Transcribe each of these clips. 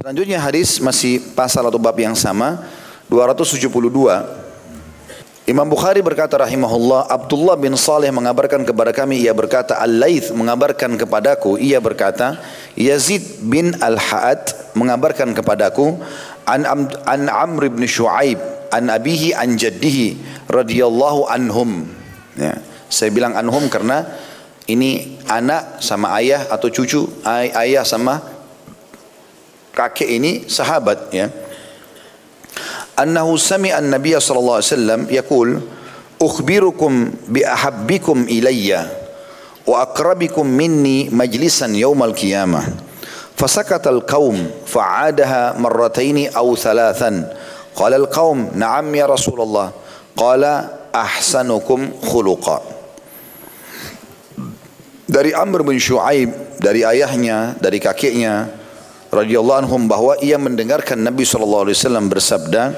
Selanjutnya hadis masih pasal atau bab yang sama 272. Imam Bukhari berkata rahimahullah Abdullah bin Saleh mengabarkan kepada kami ia berkata Al-Laith mengabarkan kepadaku ia berkata Yazid bin Al-Ha'ad mengabarkan kepadaku an, an Amr bin Shu'aib an abihi an jaddihi radhiyallahu anhum ya. Saya bilang anhum karena ini anak sama ayah atau cucu ay ayah sama kakek ini sahabat ya. Annahu sami'a an-nabiy sallallahu alaihi wasallam yaqul ukhbirukum bi ahabbikum ilayya wa aqrabikum minni majlisan yawmal qiyamah. فسكت القوم فعادها مرتين أو ثلاثا قال القوم نعم يا رسول الله قال أحسنكم خلقا dari Amr bin Shu'aib dari ayahnya dari kakeknya radhiyallahu anhum bahwa ia mendengarkan Nabi SAW bersabda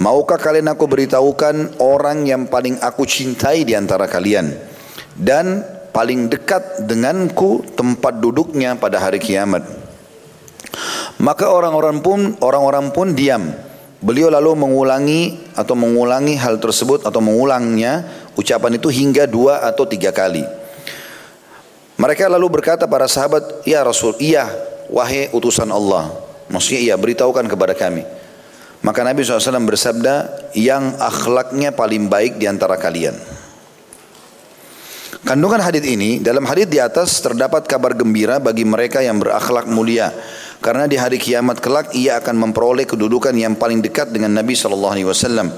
maukah kalian aku beritahukan orang yang paling aku cintai di antara kalian dan paling dekat denganku tempat duduknya pada hari kiamat maka orang-orang pun orang-orang pun diam. Beliau lalu mengulangi atau mengulangi hal tersebut atau mengulangnya ucapan itu hingga dua atau tiga kali. Mereka lalu berkata para sahabat, Ya Rasul, iya wahai utusan Allah. Maksudnya iya beritahukan kepada kami. Maka Nabi SAW bersabda, yang akhlaknya paling baik di antara kalian. Kandungan hadis ini, dalam hadis di atas terdapat kabar gembira bagi mereka yang berakhlak mulia karena di hari kiamat kelak ia akan memperoleh kedudukan yang paling dekat dengan Nabi wasallam.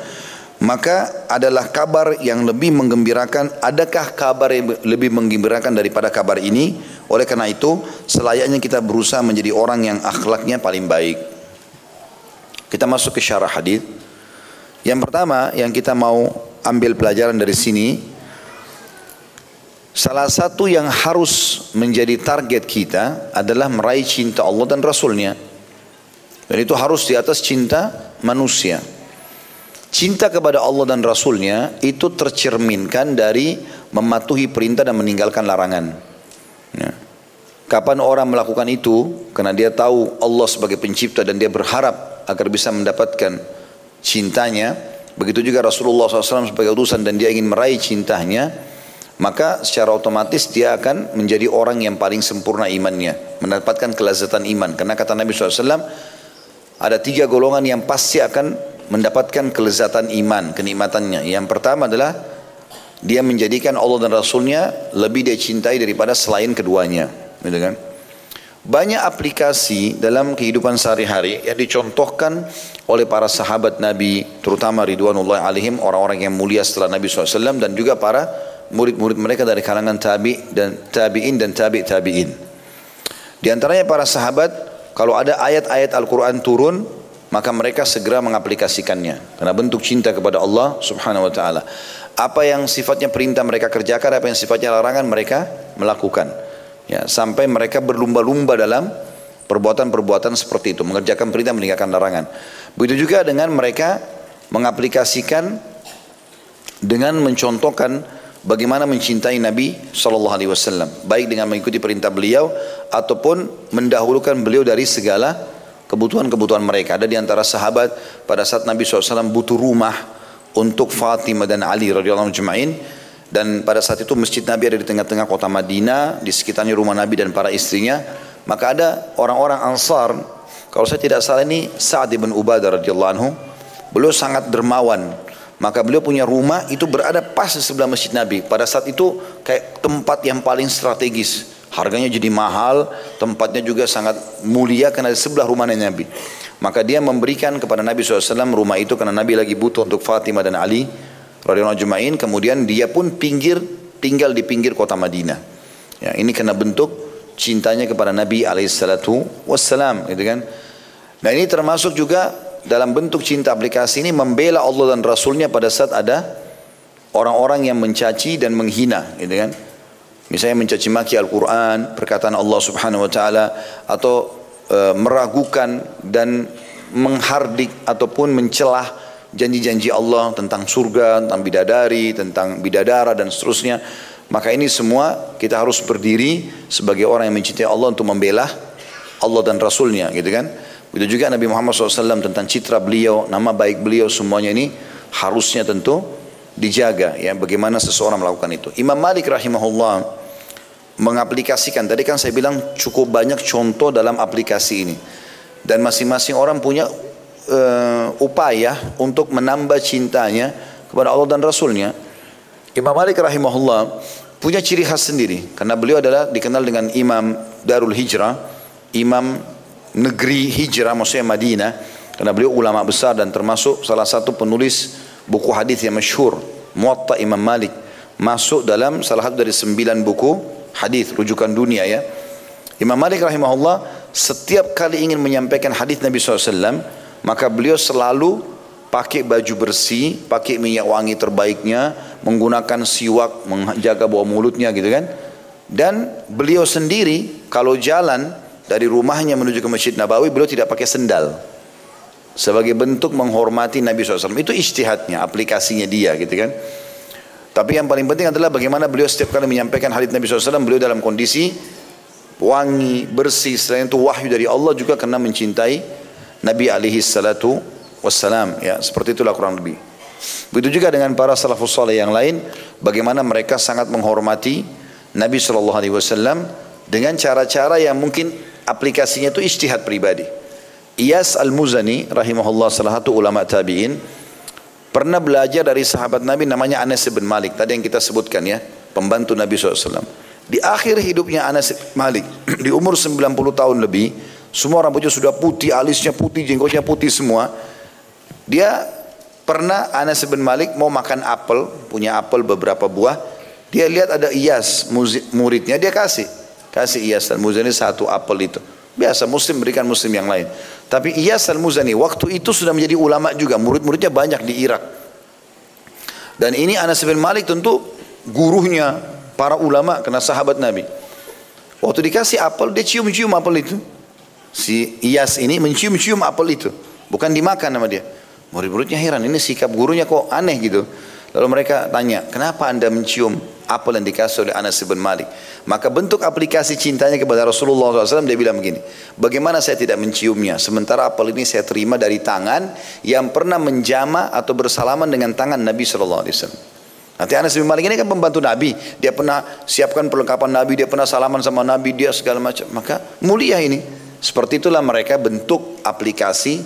Maka adalah kabar yang lebih menggembirakan, adakah kabar yang lebih menggembirakan daripada kabar ini? Oleh karena itu, selayaknya kita berusaha menjadi orang yang akhlaknya paling baik. Kita masuk ke syarah hadis. Yang pertama yang kita mau ambil pelajaran dari sini Salah satu yang harus menjadi target kita adalah meraih cinta Allah dan Rasulnya. Dan itu harus di atas cinta manusia. Cinta kepada Allah dan Rasulnya itu tercerminkan dari mematuhi perintah dan meninggalkan larangan. Ya. Kapan orang melakukan itu? Karena dia tahu Allah sebagai pencipta dan dia berharap agar bisa mendapatkan cintanya. Begitu juga Rasulullah SAW sebagai utusan dan dia ingin meraih cintanya maka secara otomatis dia akan menjadi orang yang paling sempurna imannya, mendapatkan kelezatan iman. Karena kata Nabi SAW, ada tiga golongan yang pasti akan mendapatkan kelezatan iman, kenikmatannya. Yang pertama adalah dia menjadikan Allah dan Rasulnya lebih dia cintai daripada selain keduanya. Gitu kan? Banyak aplikasi dalam kehidupan sehari-hari yang dicontohkan oleh para sahabat Nabi, terutama Ridwanullah alaihim, orang-orang yang mulia setelah Nabi SAW dan juga para murid-murid mereka dari kalangan tabi dan tabiin dan tabi tabiin. Di antaranya para sahabat kalau ada ayat-ayat Al-Quran turun maka mereka segera mengaplikasikannya karena bentuk cinta kepada Allah Subhanahu wa taala. Apa yang sifatnya perintah mereka kerjakan, apa yang sifatnya larangan mereka melakukan. Ya, sampai mereka berlumba-lumba dalam perbuatan-perbuatan seperti itu, mengerjakan perintah meninggalkan larangan. Begitu juga dengan mereka mengaplikasikan dengan mencontohkan bagaimana mencintai Nabi Shallallahu Alaihi Wasallam, baik dengan mengikuti perintah beliau ataupun mendahulukan beliau dari segala kebutuhan-kebutuhan mereka. Ada di antara sahabat pada saat Nabi SAW butuh rumah untuk Fatimah dan Ali radhiyallahu anhu dan pada saat itu masjid Nabi ada di tengah-tengah kota Madinah, di sekitarnya rumah Nabi dan para istrinya. Maka ada orang-orang Ansar, kalau saya tidak salah ini Sa'ad bin Ubadah radhiyallahu anhu, beliau sangat dermawan, maka beliau punya rumah itu berada pas di sebelah masjid Nabi. Pada saat itu kayak tempat yang paling strategis. Harganya jadi mahal, tempatnya juga sangat mulia karena di sebelah rumah Nabi. Maka dia memberikan kepada Nabi SAW rumah itu karena Nabi lagi butuh untuk Fatimah dan Ali jumain. Kemudian dia pun pinggir tinggal di pinggir kota Madinah. Ya, ini karena bentuk cintanya kepada Nabi alaihissalatu wassalam, gitu kan. Nah ini termasuk juga dalam bentuk cinta aplikasi ini membela Allah dan Rasulnya pada saat ada orang-orang yang mencaci dan menghina gitu kan misalnya mencaci maki Al-Quran perkataan Allah subhanahu wa ta'ala atau e, meragukan dan menghardik ataupun mencelah janji-janji Allah tentang surga, tentang bidadari, tentang bidadara dan seterusnya maka ini semua kita harus berdiri sebagai orang yang mencintai Allah untuk membela Allah dan Rasulnya gitu kan? Begitu juga Nabi Muhammad SAW tentang citra beliau, nama baik beliau semuanya ini harusnya tentu dijaga ya bagaimana seseorang melakukan itu. Imam Malik rahimahullah mengaplikasikan tadi kan saya bilang cukup banyak contoh dalam aplikasi ini dan masing-masing orang punya uh, upaya untuk menambah cintanya kepada Allah dan Rasulnya. Imam Malik rahimahullah punya ciri khas sendiri karena beliau adalah dikenal dengan Imam Darul Hijrah, Imam negeri hijrah maksudnya Madinah karena beliau ulama besar dan termasuk salah satu penulis buku hadis yang masyhur Muwatta Imam Malik masuk dalam salah satu dari sembilan buku hadis rujukan dunia ya. Imam Malik rahimahullah setiap kali ingin menyampaikan hadis Nabi SAW maka beliau selalu pakai baju bersih, pakai minyak wangi terbaiknya, menggunakan siwak, menjaga bau mulutnya gitu kan. Dan beliau sendiri kalau jalan dari rumahnya menuju ke Masjid Nabawi, beliau tidak pakai sendal. Sebagai bentuk menghormati Nabi SAW. Itu istihadnya, aplikasinya dia gitu kan. Tapi yang paling penting adalah bagaimana beliau setiap kali menyampaikan hadis Nabi SAW, beliau dalam kondisi wangi, bersih. Selain itu wahyu dari Allah juga karena mencintai Nabi alaihi salatu wassalam. Ya, seperti itulah kurang lebih. Begitu juga dengan para salafus saleh yang lain, bagaimana mereka sangat menghormati Nabi Wasallam dengan cara-cara yang mungkin aplikasinya itu istihad pribadi. Iyas al-Muzani rahimahullah salah satu ulama tabi'in pernah belajar dari sahabat Nabi namanya Anas bin Malik tadi yang kita sebutkan ya pembantu Nabi SAW di akhir hidupnya Anas bin Malik di umur 90 tahun lebih semua rambutnya sudah putih alisnya putih jenggotnya putih semua dia Pernah Anas bin Malik mau makan apel, punya apel beberapa buah. Dia lihat ada Iyas muridnya, dia kasih. Kasih Iyas al-Muzani satu apel itu. Biasa muslim berikan muslim yang lain. Tapi Iyas al-Muzani waktu itu sudah menjadi ulama juga. Murid-muridnya banyak di Irak. Dan ini Anas bin Malik tentu gurunya para ulama kena sahabat Nabi. Waktu dikasih apel dia cium-cium apel itu. Si Iyas ini mencium-cium apel itu. Bukan dimakan sama dia. Murid-muridnya heran, ini sikap gurunya kok aneh gitu. Lalu mereka tanya, kenapa anda mencium apel yang dikasih oleh Anas bin Malik? Maka bentuk aplikasi cintanya kepada Rasulullah SAW dia bilang begini, bagaimana saya tidak menciumnya? Sementara apel ini saya terima dari tangan yang pernah menjama atau bersalaman dengan tangan Nabi SAW. Nanti Anas bin Malik ini kan pembantu Nabi. Dia pernah siapkan perlengkapan Nabi, dia pernah salaman sama Nabi, dia segala macam. Maka mulia ini. Seperti itulah mereka bentuk aplikasi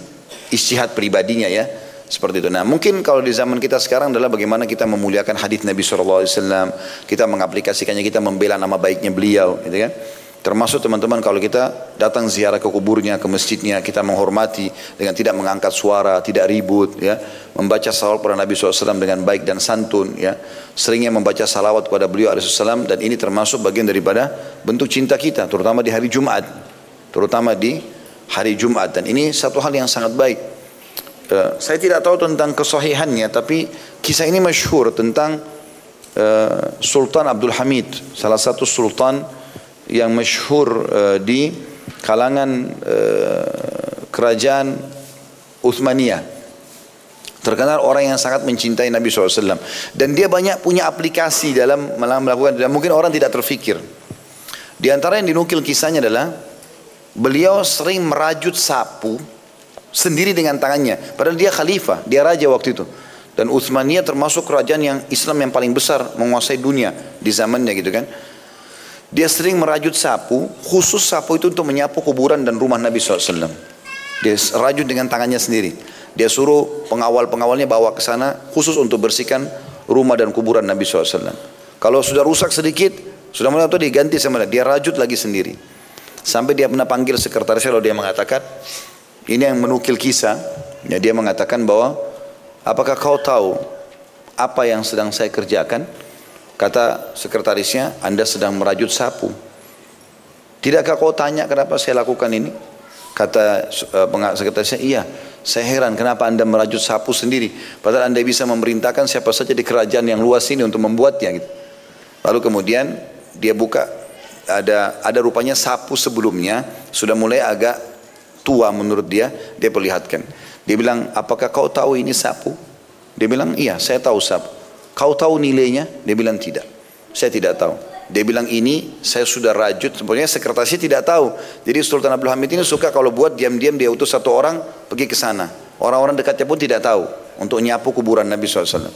istihad pribadinya ya seperti itu. Nah mungkin kalau di zaman kita sekarang adalah bagaimana kita memuliakan hadis Nabi SAW, kita mengaplikasikannya, kita membela nama baiknya beliau, gitu kan? Termasuk teman-teman kalau kita datang ziarah ke kuburnya, ke masjidnya, kita menghormati dengan tidak mengangkat suara, tidak ribut, ya, membaca salawat kepada Nabi SAW dengan baik dan santun, ya, seringnya membaca salawat kepada beliau SAW dan ini termasuk bagian daripada bentuk cinta kita, terutama di hari Jumat, terutama di hari Jumat dan ini satu hal yang sangat baik. Uh, saya tidak tahu tentang kesahihannya tapi kisah ini masyhur tentang uh, Sultan Abdul Hamid, salah satu sultan yang masyhur uh, di kalangan kerajaan Uthmaniyah. Terkenal orang yang sangat mencintai Nabi SAW. Dan dia banyak punya aplikasi dalam melakukan, dan mungkin orang tidak terfikir. Di antara yang dinukil kisahnya adalah Beliau sering merajut sapu sendiri dengan tangannya. Padahal dia khalifah, dia raja waktu itu. Dan Uthmaniyah termasuk kerajaan yang Islam yang paling besar menguasai dunia di zamannya gitu kan. Dia sering merajut sapu, khusus sapu itu untuk menyapu kuburan dan rumah Nabi SAW. Dia rajut dengan tangannya sendiri. Dia suruh pengawal-pengawalnya bawa ke sana khusus untuk bersihkan rumah dan kuburan Nabi SAW. Kalau sudah rusak sedikit, sudah mulai itu diganti sama dia. Rajut lagi sendiri. Sampai dia pernah panggil sekretaris lalu dia mengatakan, ini yang menukil kisah, ya dia mengatakan bahwa apakah kau tahu apa yang sedang saya kerjakan? Kata sekretarisnya, Anda sedang merajut sapu. Tidakkah kau tanya kenapa saya lakukan ini? Kata uh, sekretarisnya, iya. Saya heran kenapa Anda merajut sapu sendiri. Padahal Anda bisa memerintahkan siapa saja di kerajaan yang luas ini untuk membuatnya. Gitu. Lalu kemudian dia buka ada ada rupanya sapu sebelumnya sudah mulai agak tua menurut dia, dia perlihatkan. Dia bilang, apakah kau tahu ini sapu? Dia bilang, iya saya tahu sapu. Kau tahu nilainya? Dia bilang tidak. Saya tidak tahu. Dia bilang ini saya sudah rajut. Sebenarnya sekretarisnya tidak tahu. Jadi Sultan Abdul Hamid ini suka kalau buat diam-diam dia utus satu orang pergi ke sana. Orang-orang dekatnya pun tidak tahu untuk nyapu kuburan Nabi SAW.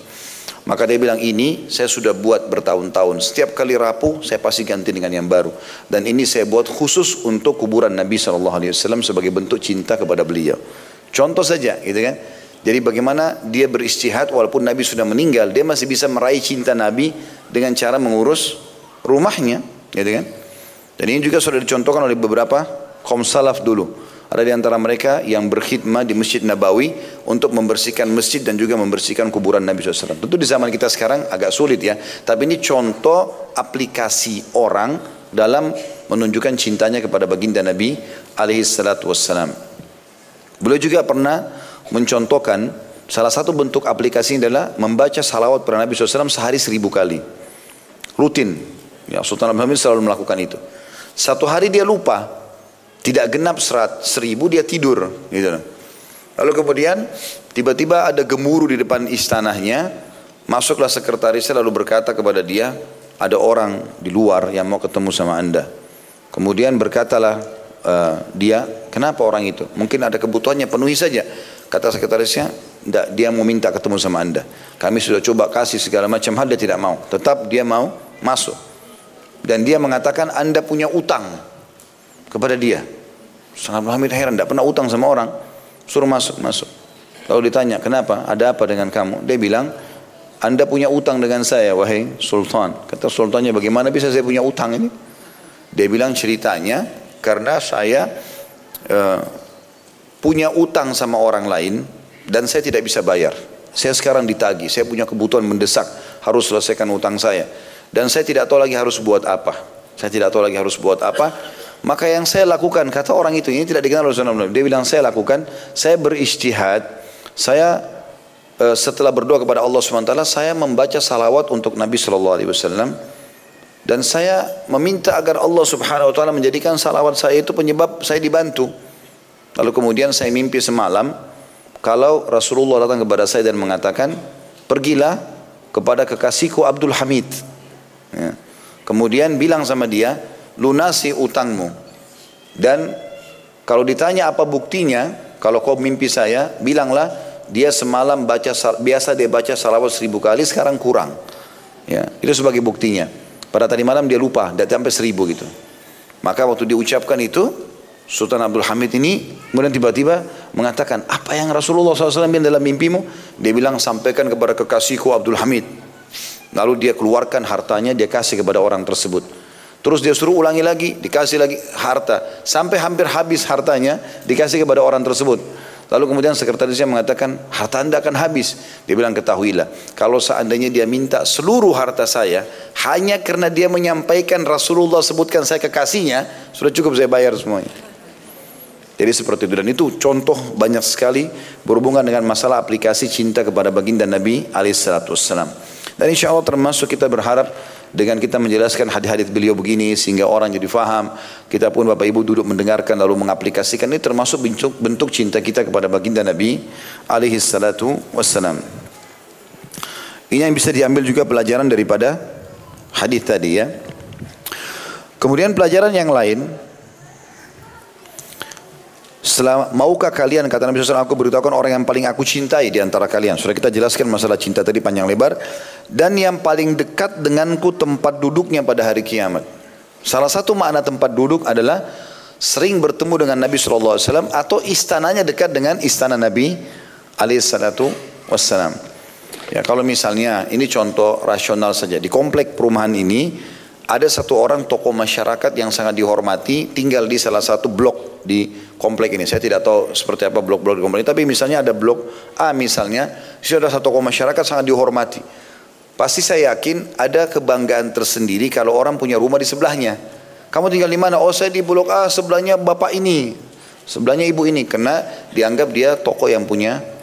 Maka dia bilang ini saya sudah buat bertahun-tahun. Setiap kali rapuh saya pasti ganti dengan yang baru. Dan ini saya buat khusus untuk kuburan Nabi SAW sebagai bentuk cinta kepada beliau. Contoh saja gitu kan. Jadi bagaimana dia beristihad walaupun Nabi sudah meninggal, dia masih bisa meraih cinta Nabi dengan cara mengurus rumahnya, gitu kan? Dan ini juga sudah dicontohkan oleh beberapa kaum salaf dulu. Ada di antara mereka yang berkhidmah di Masjid Nabawi untuk membersihkan masjid dan juga membersihkan kuburan Nabi SAW. Tentu di zaman kita sekarang agak sulit ya. Tapi ini contoh aplikasi orang dalam menunjukkan cintanya kepada baginda Nabi alaihi salatu wassalam. Beliau juga pernah mencontohkan salah satu bentuk aplikasi adalah membaca salawat pada Nabi SAW sehari seribu kali. Rutin. Ya, Sultan Abdul Hamid selalu melakukan itu. Satu hari dia lupa, tidak genap serat, seribu dia tidur. Gitu. Lalu kemudian tiba-tiba ada gemuruh di depan istanahnya, masuklah sekretarisnya lalu berkata kepada dia, ada orang di luar yang mau ketemu sama anda. Kemudian berkatalah uh, dia, kenapa orang itu? Mungkin ada kebutuhannya, penuhi saja. Kata sekretarisnya, tidak, dia mau minta ketemu sama anda. Kami sudah coba kasih segala macam hal, dia tidak mau. Tetap dia mau masuk. Dan dia mengatakan anda punya utang kepada dia. Sangat Muhammad heran, tidak pernah utang sama orang. Suruh masuk, masuk. Lalu ditanya, kenapa? Ada apa dengan kamu? Dia bilang, anda punya utang dengan saya, wahai sultan. Kata sultannya, bagaimana bisa saya punya utang ini? Dia bilang ceritanya, karena saya uh, punya utang sama orang lain dan saya tidak bisa bayar. Saya sekarang ditagi, saya punya kebutuhan mendesak, harus selesaikan utang saya. Dan saya tidak tahu lagi harus buat apa. Saya tidak tahu lagi harus buat apa. Maka yang saya lakukan, kata orang itu, ini tidak dikenal Rasulullah. Dia bilang, saya lakukan, saya beristihad, saya uh, setelah berdoa kepada Allah SWT, saya membaca salawat untuk Nabi SAW dan saya meminta agar Allah Subhanahu wa taala menjadikan salawat saya itu penyebab saya dibantu. Lalu kemudian saya mimpi semalam kalau Rasulullah datang kepada saya dan mengatakan, "Pergilah kepada kekasihku Abdul Hamid." Ya. Kemudian bilang sama dia, "Lunasi utangmu." Dan kalau ditanya apa buktinya, kalau kau mimpi saya, bilanglah dia semalam baca biasa dia baca salawat seribu kali, sekarang kurang. Ya, itu sebagai buktinya. Pada tadi malam dia lupa, tidak sampai seribu gitu. Maka waktu diucapkan itu, Sultan Abdul Hamid ini kemudian tiba-tiba mengatakan, apa yang Rasulullah SAW bilang dalam mimpimu? Dia bilang, sampaikan kepada kekasihku Abdul Hamid. Lalu dia keluarkan hartanya, dia kasih kepada orang tersebut. Terus dia suruh ulangi lagi, dikasih lagi harta. Sampai hampir habis hartanya, dikasih kepada orang tersebut. Lalu kemudian sekretarisnya mengatakan, harta anda akan habis. Dia bilang, ketahuilah, kalau seandainya dia minta seluruh harta saya, hanya karena dia menyampaikan Rasulullah sebutkan saya kekasihnya, sudah cukup saya bayar semuanya. Jadi seperti itu dan itu contoh banyak sekali berhubungan dengan masalah aplikasi cinta kepada baginda Nabi alaihissalam. Dan insya Allah termasuk kita berharap dengan kita menjelaskan hadis-hadis beliau begini sehingga orang jadi faham kita pun Bapak Ibu duduk mendengarkan lalu mengaplikasikan. Ini termasuk bentuk, bentuk cinta kita kepada baginda Nabi alaihi salatu wassalam. Ini yang bisa diambil juga pelajaran daripada hadis tadi ya. Kemudian pelajaran yang lain setelah maukah kalian kata Nabi SAW aku beritahukan orang yang paling aku cintai di antara kalian. Sudah kita jelaskan masalah cinta tadi panjang lebar dan yang paling dekat denganku tempat duduknya pada hari kiamat. Salah satu makna tempat duduk adalah sering bertemu dengan Nabi SAW atau istananya dekat dengan istana Nabi SAW. Ya kalau misalnya ini contoh rasional saja di komplek perumahan ini ada satu orang tokoh masyarakat yang sangat dihormati tinggal di salah satu blok di komplek ini. Saya tidak tahu seperti apa blok-blok di komplek ini, tapi misalnya ada blok A misalnya, ada satu tokoh masyarakat sangat dihormati. Pasti saya yakin ada kebanggaan tersendiri kalau orang punya rumah di sebelahnya. Kamu tinggal di mana? Oh saya di blok A, sebelahnya bapak ini, sebelahnya ibu ini, karena dianggap dia tokoh yang punya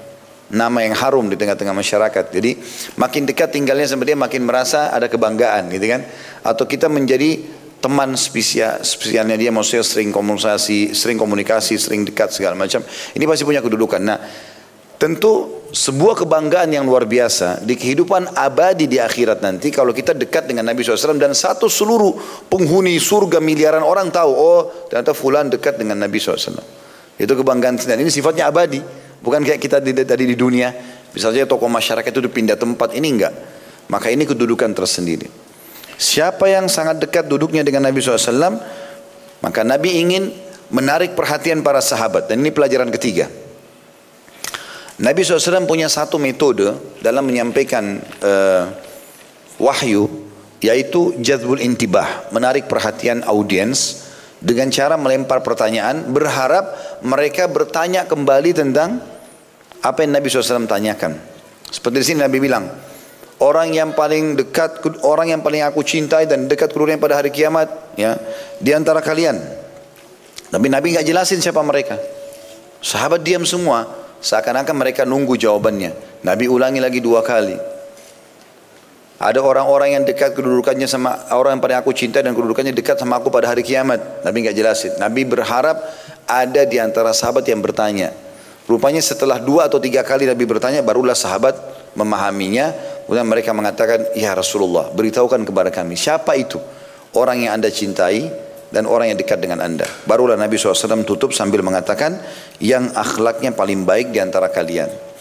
nama yang harum di tengah-tengah masyarakat. Jadi makin dekat tinggalnya sama dia makin merasa ada kebanggaan gitu kan. Atau kita menjadi teman spesial spesialnya dia maksudnya sering komunikasi, sering komunikasi, sering dekat segala macam. Ini pasti punya kedudukan. Nah, tentu sebuah kebanggaan yang luar biasa di kehidupan abadi di akhirat nanti kalau kita dekat dengan Nabi SAW dan satu seluruh penghuni surga miliaran orang tahu oh ternyata fulan dekat dengan Nabi SAW itu kebanggaan dan ini sifatnya abadi bukan kayak kita tadi di dunia misalnya tokoh masyarakat itu pindah tempat ini enggak. Maka ini kedudukan tersendiri. Siapa yang sangat dekat duduknya dengan Nabi SAW maka Nabi ingin menarik perhatian para sahabat. Dan ini pelajaran ketiga. Nabi SAW punya satu metode dalam menyampaikan uh, wahyu yaitu jadwul intibah, menarik perhatian audiens dengan cara melempar pertanyaan berharap mereka bertanya kembali tentang apa yang Nabi SAW tanyakan. Seperti di sini Nabi bilang, orang yang paling dekat, orang yang paling aku cintai dan dekat keluarnya pada hari kiamat, ya, di antara kalian. Tapi Nabi nggak jelasin siapa mereka. Sahabat diam semua. Seakan-akan mereka nunggu jawabannya. Nabi ulangi lagi dua kali. Ada orang-orang yang dekat kedudukannya sama orang yang paling aku cinta dan kedudukannya dekat sama aku pada hari kiamat. Nabi nggak jelasin. Nabi berharap ada di antara sahabat yang bertanya. Rupanya setelah dua atau tiga kali Nabi bertanya, barulah sahabat memahaminya. Kemudian mereka mengatakan, Ya Rasulullah, beritahukan kepada kami, siapa itu orang yang anda cintai dan orang yang dekat dengan anda. Barulah Nabi SAW tutup sambil mengatakan yang akhlaknya paling baik di antara kalian.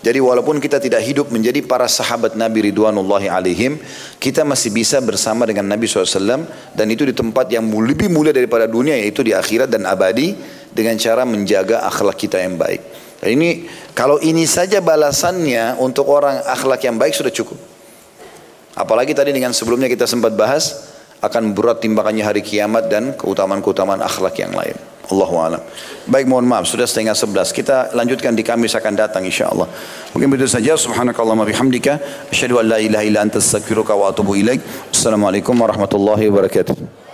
Jadi walaupun kita tidak hidup menjadi para sahabat Nabi Ridwanullahi alaihim, kita masih bisa bersama dengan Nabi SAW dan itu di tempat yang lebih mulia daripada dunia yaitu di akhirat dan abadi dengan cara menjaga akhlak kita yang baik. Ini kalau ini saja balasannya untuk orang akhlak yang baik sudah cukup. Apalagi tadi dengan sebelumnya kita sempat bahas akan berat timbangannya hari kiamat dan keutamaan-keutamaan akhlak yang lain. Allahu alam. Baik mohon maaf sudah setengah sebelas. Kita lanjutkan di Kamis akan datang insya Allah. Mungkin begitu saja. Subhanakallahumma bihamdika. Asyhadu an la ilaha illa anta astaghfiruka wa atubu ilaik. Assalamualaikum warahmatullahi wabarakatuh.